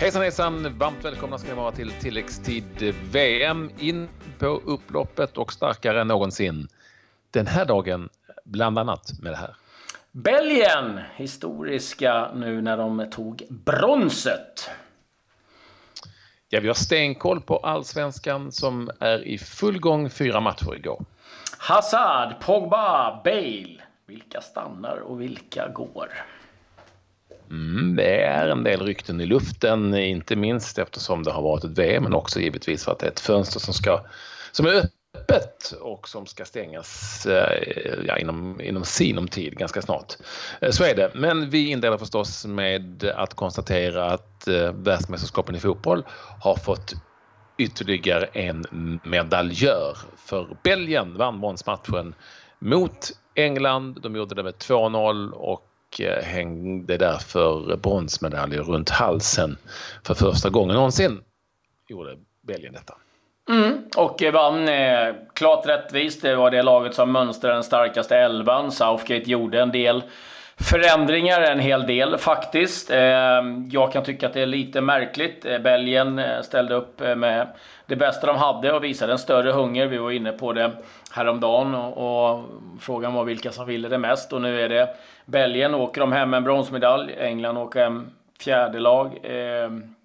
Hejsan hejsan! Varmt välkomna ska ni vara till tilläggstid VM. In på upploppet och starkare än någonsin. Den här dagen bland annat med det här. Belgien, historiska nu när de tog bronset. Ja, vi har stenkoll på allsvenskan som är i full gång. Fyra matcher igår. Hazard, Pogba, Bale. Vilka stannar och vilka går? Mm, det är en del rykten i luften, inte minst eftersom det har varit ett VM, men också givetvis för att det är ett fönster som, ska, som är öppet och som ska stängas eh, ja, inom, inom sinom tid ganska snart. Eh, så är det. Men vi inleder förstås med att konstatera att eh, världsmästerskapen i fotboll har fått ytterligare en medaljör. För Belgien vann bronsmatchen mot England. De gjorde det med 2-0 och och eh, hängde därför bronsmedaljer runt halsen för första gången någonsin. Gjorde Belgien detta. Mm, och vann eh, klart rättvist. Det var det laget som mönstrade den starkaste elvan. Southgate gjorde en del förändringar, en hel del faktiskt. Eh, jag kan tycka att det är lite märkligt. Eh, Belgien eh, ställde upp eh, med det bästa de hade och visade en större hunger. Vi var inne på det häromdagen och, och frågan var vilka som ville det mest. Och nu är det Belgien. Åker de hem en bronsmedalj, England åker hem fjärde lag.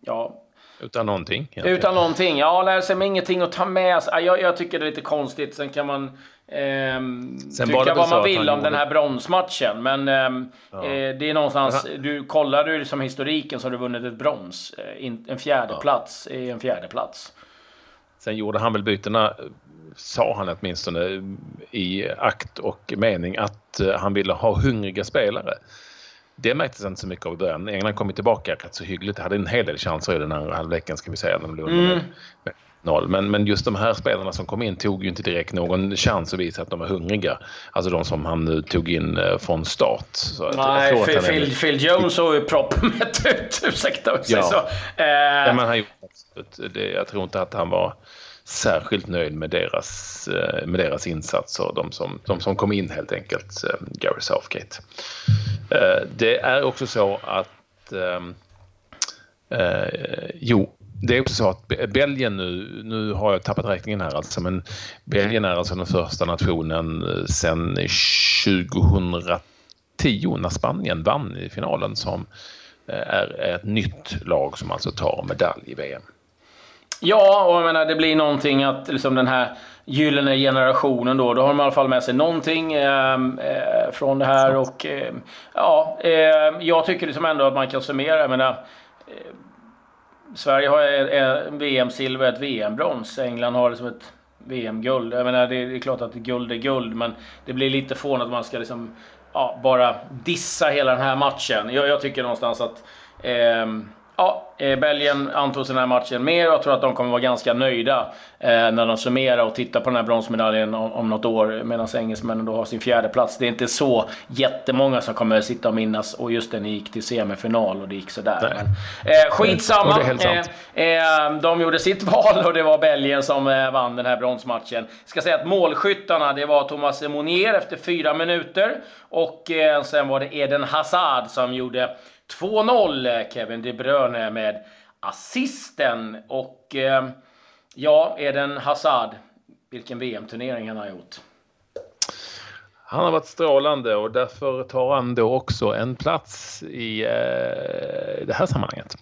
ja, utan någonting? Egentligen. Utan någonting. Ja, lär sig med ingenting att ta med sig. Jag, jag tycker det är lite konstigt. Sen kan man ehm, tycka vad man vill om den här bronsmatchen. Men ehm, ja. eh, det är någonstans... Du, kollar du som historiken så har du vunnit ett brons. Eh, en fjärde ja. plats är en fjärde plats. Sen gjorde han väl bytena, sa han åtminstone, i akt och mening att eh, han ville ha hungriga spelare. Det märktes inte så mycket av i början. England kom tillbaka rätt så hyggligt. De hade en hel del chanser i den andra halvleken ska vi säga. De mm. med, noll. Men, men just de här spelarna som kom in tog ju inte direkt någon chans att visa att de var hungriga. Alltså de som han nu tog in eh, från start. Så Nej, Phil, Phil, Phil, Jones såg ju proppmätt ut. Ursäkta att säga så. Eh. Ja, men han, det, jag tror inte att han var särskilt nöjd med deras, eh, med deras insatser. De som, de som kom in helt enkelt, eh, Gary Southgate. Eh, det är också så att ehm, jo, det är också så att Belgien nu, nu har jag tappat räkningen här alltså, men Belgien är alltså den första nationen sedan 2010 när Spanien vann i finalen som är ett nytt lag som alltså tar medalj i VM. Ja, och jag menar det blir någonting att liksom den här gyllene generationen då, då har de i alla fall med sig någonting ehm, eh, från det här. Och eh, ja, eh, jag tycker liksom ändå att man kan summera, jag menar, eh, Sverige har en VM-silver, ett VM-brons. England har liksom ett VM-guld. Jag menar, det är klart att guld är guld, men det blir lite fånigt att man ska liksom, ja, bara dissa hela den här matchen. Jag, jag tycker någonstans att eh, Ja, eh, Belgien antog den här matchen mer och jag tror att de kommer vara ganska nöjda eh, när de summerar och tittar på den här bronsmedaljen om, om något år medan engelsmännen då har sin fjärde plats. Det är inte så jättemånga som kommer sitta och minnas och just det, ni gick till semifinal och det gick sådär. Men, eh, skitsamma. Eh, eh, de gjorde sitt val och det var Belgien som vann den här bronsmatchen. Jag ska säga att målskyttarna, det var Thomas Monier efter fyra minuter och eh, sen var det Eden Hazard som gjorde 2-0 Kevin De Bruyne med assisten. Och eh, ja, Eden Hazard, vilken VM-turnering han har gjort. Han har varit strålande och därför tar han då också en plats i eh, det här sammanhanget.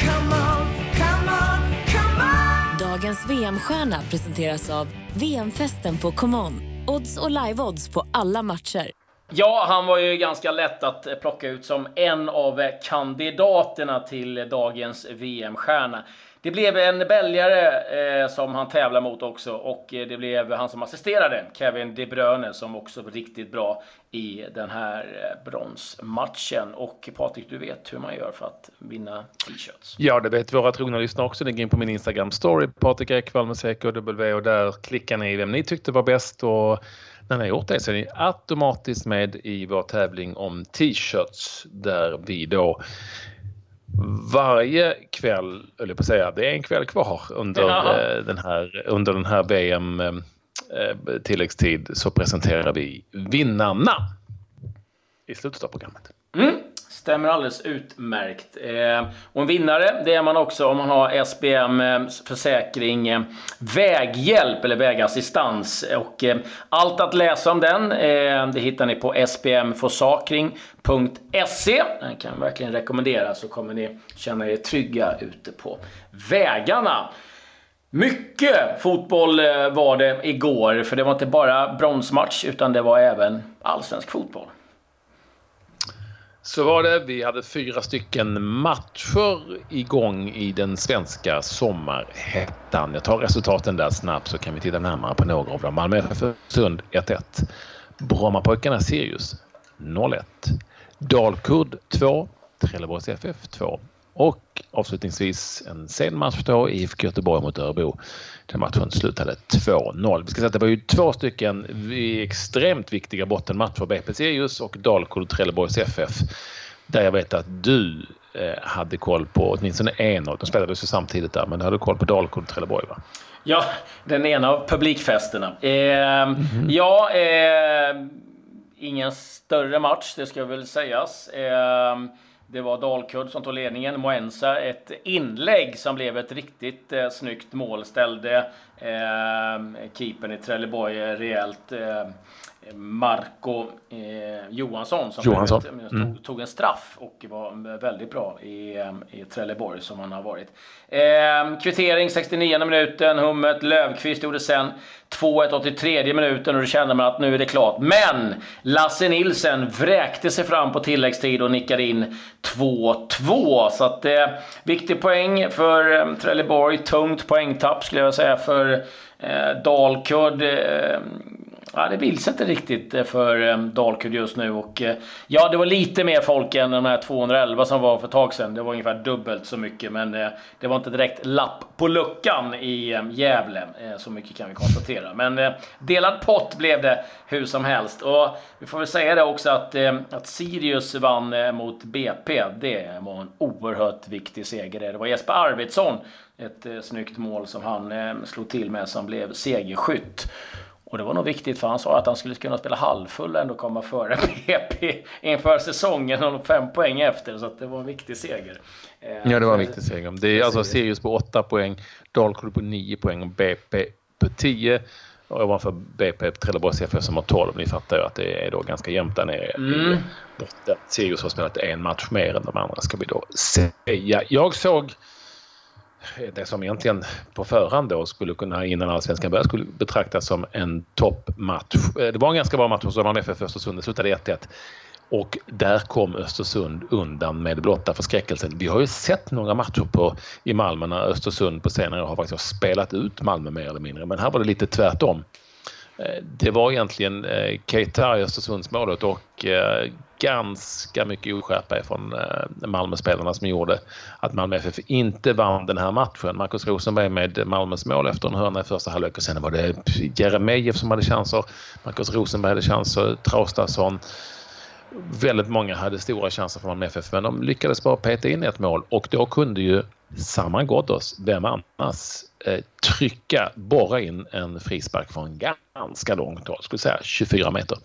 Come on, come on, come on. Dagens VM-stjärna presenteras av VM-festen på ComeOn. Odds och live-odds på alla matcher. Ja, han var ju ganska lätt att eh, plocka ut som en av eh, kandidaterna till dagens VM-stjärna. Det blev en belgare eh, som han tävlar mot också och eh, det blev han som assisterade, Kevin De Bruyne, som också var riktigt bra i den här bronsmatchen. Och Patrik, du vet hur man gör för att vinna t-shirts? Ja, det vet våra trogna lyssnare också. Ni går in på min Instagram-story, Patrik Ekwall med CKW och där klickar ni vem ni tyckte var bäst och när ni har gjort det så är ni automatiskt med i vår tävling om t-shirts där vi då varje kväll, eller på att säga, det är en kväll kvar under, eh, den, här, under den här VM eh, tilläggstid så presenterar vi vinnarna i slutet av programmet. Mm. Stämmer alldeles utmärkt. Eh, och en vinnare, det är man också om man har SBM eh, Försäkring eh, Väghjälp eller Vägassistans. Och eh, allt att läsa om den, eh, det hittar ni på sbmforsakring.se. Den kan jag verkligen rekommendera så kommer ni känna er trygga ute på vägarna. Mycket fotboll eh, var det igår, för det var inte bara bronsmatch utan det var även allsvensk fotboll. Så var det. Vi hade fyra stycken matcher igång i den svenska sommarhettan. Jag tar resultaten där snabbt så kan vi titta närmare på några av dem. Malmö FF Sund 1-1. Brommapojkarna Sirius 0-1. Dalkurd 2. Trelleborgs FF 2. Och avslutningsvis en sen match då, IFK Göteborg mot Örebro. Den matchen slutade 2-0. Vi ska säga att det var ju två stycken extremt viktiga bottenmatcher. BP Sirius och Dalkurd Trelleborgs FF. Där jag vet att du eh, hade koll på åtminstone en av De spelades ju samtidigt där, men du hade koll på Dalkurd Trelleborg va? Ja, den ena av publikfesterna. Eh, mm -hmm. Ja, eh, ingen större match, det ska väl sägas. Eh, det var Dalkurd som tog ledningen. Moensa ett inlägg som blev ett riktigt eh, snyggt mål. Ställde eh, keepern i Trelleborg rejält. Eh, Marco eh, Johansson som Johansson. Ett, mm. tog, tog, en straff och var väldigt bra i, eh, i Trelleborg som han har varit. Eh, kvittering 69 minuten, Hummet, Lövqvist gjorde sen 2-1 83 minuten och då kände man att nu är det klart. Men Lasse Nilsen vräkte sig fram på tilläggstid och nickade in 2-2. Så att eh, viktig poäng för eh, Trelleborg. Tungt poängtapp skulle jag säga för eh, Dalkurd. Eh, Ja, det vill sig inte riktigt eh, för eh, Dalkurd just nu. Och, eh, ja, det var lite mer folk än de här 211 som var för ett tag sedan. Det var ungefär dubbelt så mycket, men det var inte direkt lapp på luckan i Gävle. Så mycket kan vi konstatera. Men delad pott blev det hur som helst. Och vi får väl säga det också att, att Sirius vann mot BP. Det var en oerhört viktig seger. Det var Jesper Arvidsson, ett snyggt mål som han slog till med som blev segerskytt. Och det var nog viktigt för han sa att han skulle kunna spela halvfull och ändå komma före PP inför säsongen och fem poäng efter. Så det var en viktig seger. Ja, det var en viktig seger. Det är alltså Sirius på 8 poäng, Dalkurd på 9 poäng och BP på 10. Och ovanför BP Trelleborgs FF som har 12. Ni fattar ju att det är då ganska jämnt där nere mm. Sirius har spelat en match mer än de andra ska vi då säga. Jag såg det som egentligen på förhand då skulle kunna innan allsvenskan började skulle betraktas som en toppmatch. Eh, det var en ganska bra match hos Malmö FF Östersund. Det slutade 1-1. Och där kom Östersund undan med blotta förskräckelsen. Vi har ju sett några matcher på, i Malmö när Östersund på senare har faktiskt spelat ut Malmö mer eller mindre. Men här var det lite tvärtom. Eh, det var egentligen eh, Keita i Östersundsmålet och ganska mycket oskärpa från eh, Malmöspelarna som gjorde att Malmö FF inte vann den här matchen. Markus Rosenberg med Malmös mål efter en hörna i första halvlek och sen var det Jeremejeff som hade chanser. Markus Rosenberg hade chanser, Traustason. Väldigt många hade stora chanser för Malmö FF men de lyckades bara peta in ett mål och då kunde ju Saman oss, vem annars, eh, trycka, borra in en frispark från ganska långt håll, skulle säga 24 meter,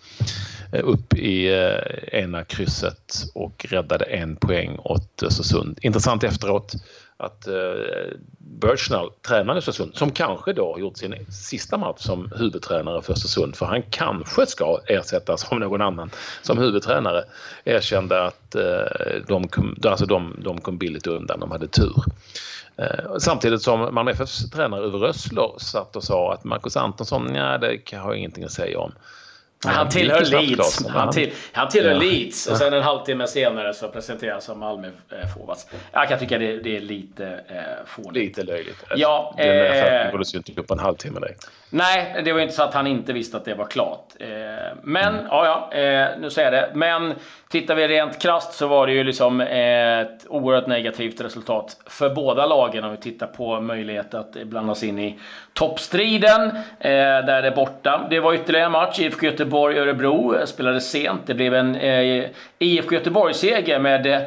eh, upp i eh, ena krysset och räddade en poäng åt Östersund. Intressant efteråt att eh, Birchnall, tränaren i Östersund, som kanske då har gjort sin sista match som huvudtränare för Östersund, för han kanske ska ersättas av någon annan som huvudtränare, erkände att eh, de, kom, alltså de, de kom billigt undan, de hade tur. Eh, samtidigt som Malmö FFs tränare Uwe Rössler satt och sa att Marcus Antonsson, nej det har jag ingenting att säga om. Han tillhör Leeds. Han, till, han tillhör ja. Leeds och sen en halvtimme senare så presenteras som Malmö eh, forwards. Jag kan tycka det, det är lite eh, fånigt. Lite löjligt. Ja, Den eh, borde ju inte upp en halvtimme dig. Nej, det var inte så att han inte visste att det var klart. Eh, men, mm. ja, ja, eh, nu säger jag det. Men tittar vi rent krast så var det ju liksom ett oerhört negativt resultat för båda lagen om vi tittar på möjlighet att blandas in i toppstriden. Eh, där det är borta. Det var ytterligare en match. IFK Göteborg Göteborg-Örebro eh, spelades sent. Det blev en eh, IFK Göteborg-seger med eh,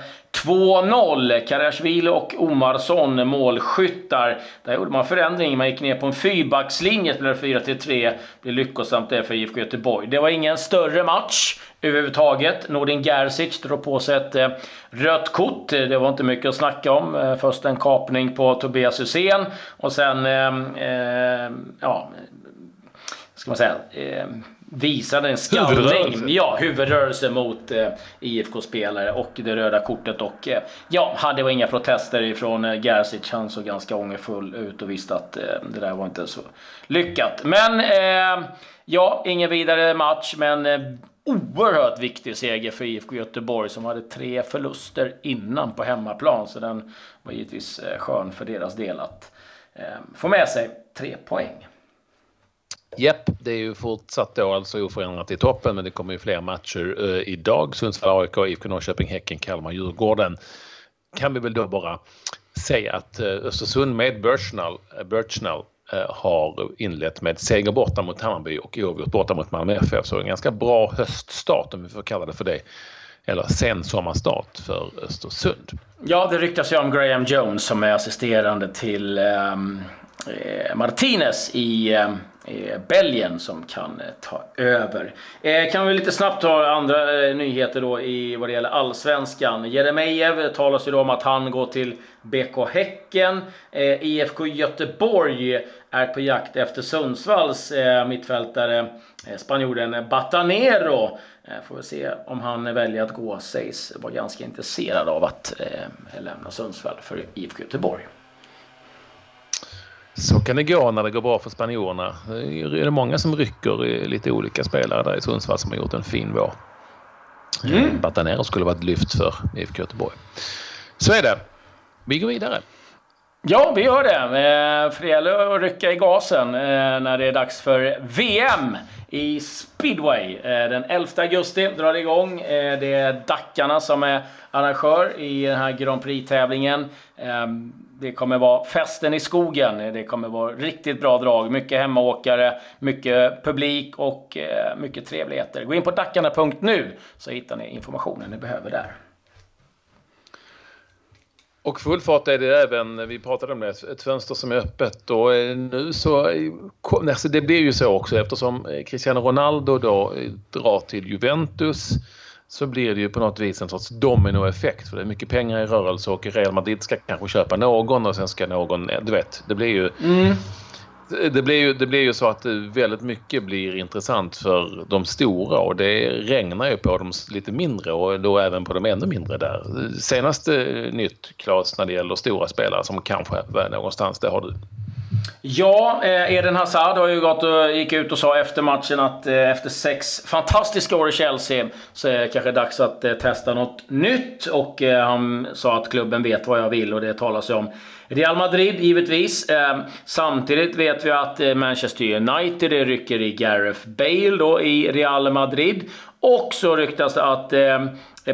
2-0. Karasjvili och Omarsson målskyttar. Där gjorde man förändring. Man gick ner på en fyrbackslinje, spelade 4-3. Blev lyckosamt det för IFK Göteborg. Det var ingen större match överhuvudtaget. Nordin Gerzic drog på sig ett eh, rött kort. Det var inte mycket att snacka om. Eh, först en kapning på Tobias Hysén och sen, eh, eh ja, ska man säga, eh, visade en skallning. Ja, huvudrörelse mot eh, IFK-spelare och det röda kortet. Och eh, ja, hade var inga protester ifrån eh, Gerzic. Han såg ganska ångerfull ut och visste att eh, det där var inte så lyckat. Men eh, ja, ingen vidare match, men eh, oerhört viktig seger för IFK Göteborg som hade tre förluster innan på hemmaplan. Så den var givetvis eh, skön för deras del att eh, få med sig tre poäng. Japp, det är ju fortsatt då alltså oförändrat i toppen men det kommer ju fler matcher uh, idag. Sundsvall, AIK, IFK Norrköping, Häcken, Kalmar, Djurgården. Kan vi väl då bara säga att uh, Östersund med Birchnall, uh, eh, Birchnall har inlett med seger borta mot Hammarby och oavgjort borta mot Malmö FF. Så en ganska bra höststart om vi får kalla det för det. Eller sen sommarstart för Östersund. Ja, det ryktas ju om Graham Jones som är assisterande till um, Martinez i um Eh, Belgien som kan eh, ta över. Eh, kan vi lite snabbt ta andra eh, nyheter då i vad det gäller allsvenskan. Jeremejeff talas ju då om att han går till BK Häcken. Eh, IFK Göteborg är på jakt efter Sundsvalls mittfältare, spanjoren Batanero. Får vi se om han väljer att gå. Sägs vara ganska intresserad av att lämna Sundsvall för IFK Göteborg. Så kan det gå när det går bra för spanjorerna. Det är många som rycker lite olika spelare där i Sundsvall som har gjort en fin vår. Mm. Eh, Batanero skulle vara ett lyft för IFK Göteborg. Så är det. Vi går vidare. Ja, vi gör det. Eh, för det gäller att rycka i gasen eh, när det är dags för VM i speedway. Den 11 augusti drar det igång. Det är Dackarna som är arrangör i den här Grand Prix-tävlingen. Det kommer vara festen i skogen. Det kommer vara riktigt bra drag. Mycket hemmaåkare, mycket publik och eh, mycket trevligheter. Gå in på dackarna.nu så hittar ni informationen ni behöver där. Och full fart är det även, vi pratade om det, ett fönster som är öppet och eh, nu så, eh, det blir ju så också eftersom eh, Cristiano Ronaldo då drar till Juventus så blir det ju på något vis en sorts dominoeffekt för det är mycket pengar i rörelse och Real Madrid ska kanske köpa någon och sen ska någon, du vet, det blir ju mm. Det blir, ju, det blir ju så att väldigt mycket blir intressant för de stora och det regnar ju på de lite mindre och då även på de ännu mindre där. Senaste nytt, Claes, när det gäller stora spelare som kanske är någonstans, det har du. Ja, eh, Eden Hazard har ju gått och gick ut och sa efter matchen att eh, efter sex fantastiska år i Chelsea så är det kanske dags att eh, testa något nytt. Och han sa att klubben vet vad jag vill och det talas ju om Real Madrid givetvis. Samtidigt vet vi att Manchester United rycker i Gareth Bale då i Real Madrid. Och så ryktas det att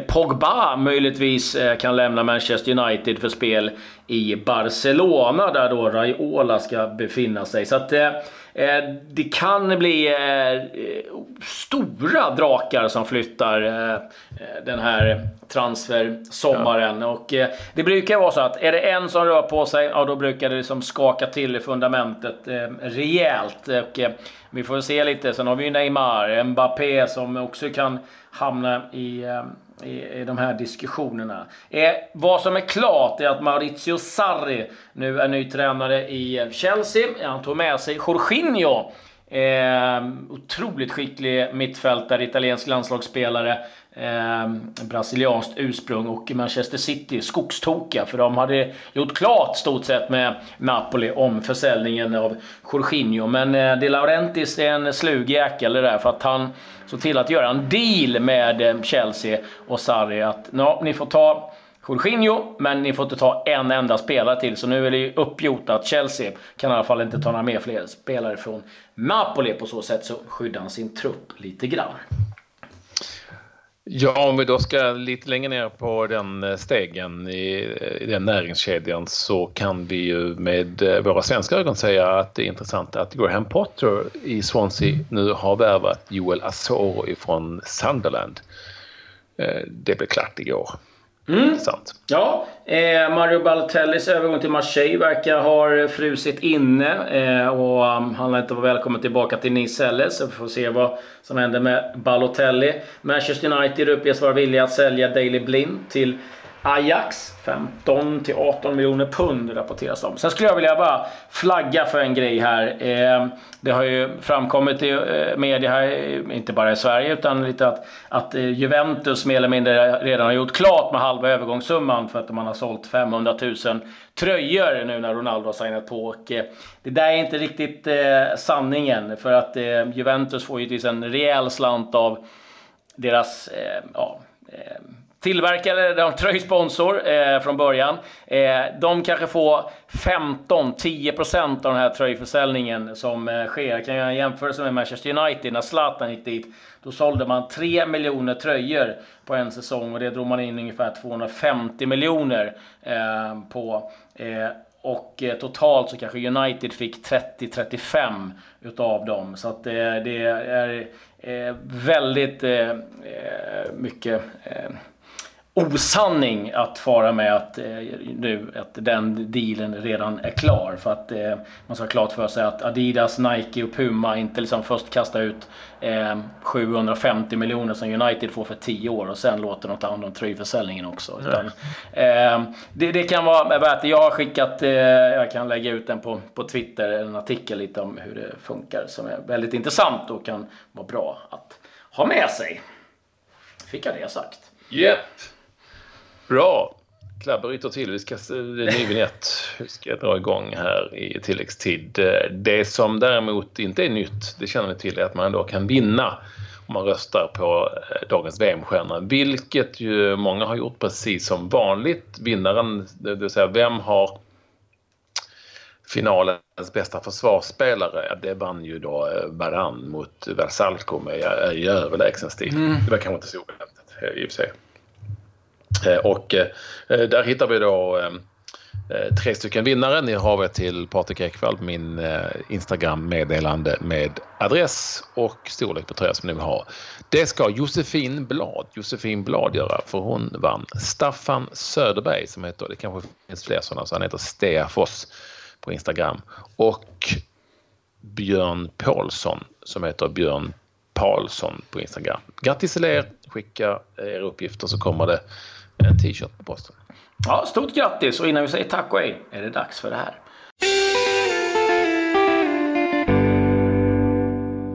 Pogba möjligtvis kan lämna Manchester United för spel i Barcelona där då Raiola ska befinna sig. Så att eh, eh, det kan bli eh, stora drakar som flyttar eh, den här transfersommaren. Ja. Och eh, det brukar vara så att är det en som rör på sig, ja då brukar det liksom skaka till i fundamentet eh, rejält. Och, vi får se lite. Sen har vi ju Neymar, Mbappé som också kan hamna i i, i de här diskussionerna. Eh, vad som är klart är att Maurizio Sarri nu är ny tränare i Chelsea. Han tog med sig Jorginho. Eh, otroligt skicklig mittfältare, italiensk landslagsspelare. Eh, brasilianskt ursprung och Manchester City skogstokiga för de hade gjort klart stort sett med Napoli om försäljningen av Jorginho. Men eh, De Laurentiis är en slug jäkel det där för att han såg till att göra en deal med eh, Chelsea och Sarri att ja, ni får ta Jorginho, men ni får inte ta en enda spelare till. Så nu är det ju uppgjort att Chelsea kan i alla fall inte ta några mer fler spelare från Napoli. På så sätt så skyddar han sin trupp lite grann. Ja, om vi då ska lite längre ner på den eh, stegen i, eh, i den näringskedjan så kan vi ju med eh, våra svenska ögon säga att det är intressant att Graham Potter i Swansea nu har värvat Joel Asoro ifrån Sunderland. Det blev klart igår. Mm. Ja, eh, Mario Balotellis övergång till Marseille verkar ha frusit inne. Eh, och um, han lär inte vara välkommen tillbaka till Nice heller. Så vi får se vad som händer med Balotelli. Manchester United uppges vara villiga att sälja Daily Blind till Ajax 15 till 18 miljoner pund rapporteras om. Sen skulle jag vilja bara flagga för en grej här. Eh, det har ju framkommit i eh, media här, eh, inte bara i Sverige, utan lite att, att Juventus mer eller mindre redan har gjort klart med halva övergångssumman för att man har sålt 500 000 tröjor nu när Ronaldo har signat på. Och, det där är inte riktigt sanningen, för att Juventus får ju en rejäl slant av deras ja, tillverkare, de tröjsponsor eh, från början. Eh, de kanske får 15-10% av den här tröjförsäljningen som eh, sker. Jag kan göra en jämförelse med Manchester United. När Zlatan gick dit, då sålde man 3 miljoner tröjor på en säsong och det drog man in ungefär 250 miljoner eh, på. Eh, och eh, totalt så kanske United fick 30-35 utav dem. Så att eh, det är eh, väldigt eh, mycket osanning att fara med att, eh, nu, att den dealen redan är klar. För att eh, man ska ha klart för sig att Adidas, Nike och Puma inte liksom först kastar ut eh, 750 miljoner som United får för 10 år och sen låter de ta hand om tröjförsäljningen också. Utan, eh, det, det, kan vara värt det. Jag har skickat, eh, jag kan lägga ut den på, på Twitter, en artikel lite om hur det funkar som är väldigt intressant och kan vara bra att ha med sig. Fick jag det sagt. Yep. Bra. Klabbe ryter till. Vi ska, ny vinjett. Vi ska dra igång här i tilläggstid. Det som däremot inte är nytt, det känner vi till, är att man då kan vinna om man röstar på eh, dagens VM-stjärna. Vilket ju många har gjort precis som vanligt. Vinnaren, det vill säga vem har finalens bästa försvarsspelare, det vann ju då Varann eh, mot Versalco med i överlägsen stil. Mm. Det var kanske inte så oväntat eh, i och för sig. Eh, och eh, där hittar vi då eh, tre stycken vinnare. Ni har vi till Patrik Ekwall min Instagram-meddelande med adress och storlek på tröja som ni vill ha. Det ska Josefin Blad, Josefin Blad göra för hon vann. Staffan Söderberg som heter, det kanske finns fler sådana, så han heter Steafoss på Instagram. Och Björn Paulsson som heter Björn Paulsson på Instagram. Grattis till er! Skicka era uppgifter så kommer det en t-shirt på posten. Ja, stort grattis! Och innan vi säger tack och hej är det dags för det här.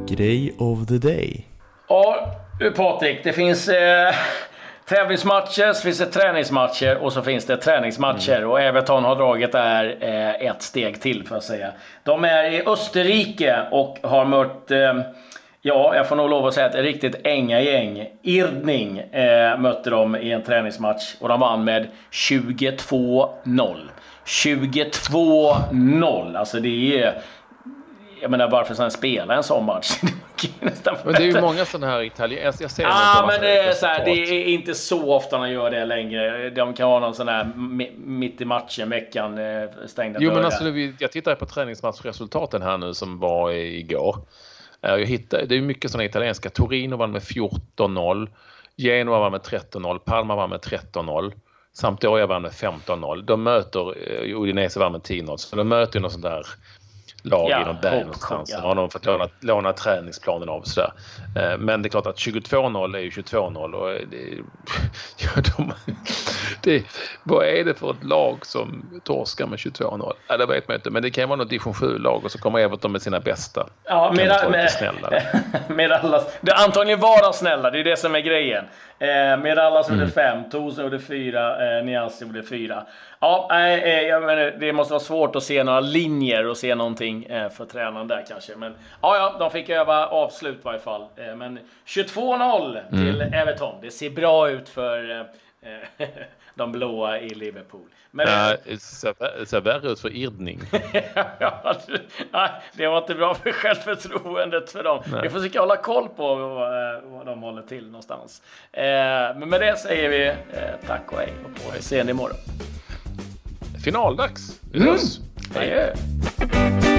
Grej of the day. Ja, Patrik, det finns eh, tävlingsmatcher, så finns det träningsmatcher och så finns det träningsmatcher. Mm. Och Everton har dragit där eh, ett steg till, för att säga. De är i Österrike och har mött eh, Ja, jag får nog lov att säga att ett riktigt änga gäng. Irdning eh, mötte de i en träningsmatch och de vann med 22-0. 22-0! Alltså det är... Jag menar varför han spela en sån match? men det är ju många sådana här italienska... Jag ser ah, men det är, så här, det är inte så ofta de gör det längre. De kan ha någon sån här mitt i matchen, veckan, eh, stängda Jo, men alltså, jag tittar på träningsmatchresultaten här nu som var igår. Eh, jag hittade, det är mycket sådana italienska. Torino vann med 14-0. Genoa vann med 13-0. Palma vann med 13-0. Sampdoria vann med 15-0. De möter, eh, Udinese vann med 10-0. Så de möter ju något sånt där lag ja, i någon berg någonstans. Ja. har de fått låna, låna träningsplanen av. Sådär. Eh, men det är klart att 22-0 är ju 22-0. Och det, ja, de, det, vad är det för ett lag som torskar med 22-0? Ja, det vet man inte. Men det kan vara något division 7-lag och så kommer Everton med sina bästa. Ja, med, med, med alla, det antagligen vara snälla, det är det som är grejen. Eh, med alla som mm. gjorde fem, Tosa gjorde fyra, eh, Niasi gjorde fyra. Ja, eh, jag menar, det måste vara svårt att se några linjer och se någonting eh, för tränaren där kanske. Men ja, ja, de fick öva avslut i varje fall. Eh, men 22-0 till mm. Everton. Det ser bra ut för de blåa i Liverpool. Men, det ser, värre ut för Irdning. ja, det var inte bra för självförtroendet för dem. Nej. Vi försöker hålla koll på vad, de håller till någonstans. Men med det säger vi tack och hej och på återseende imorgon. Finaldags. Vi hörs. Mm. Adjö.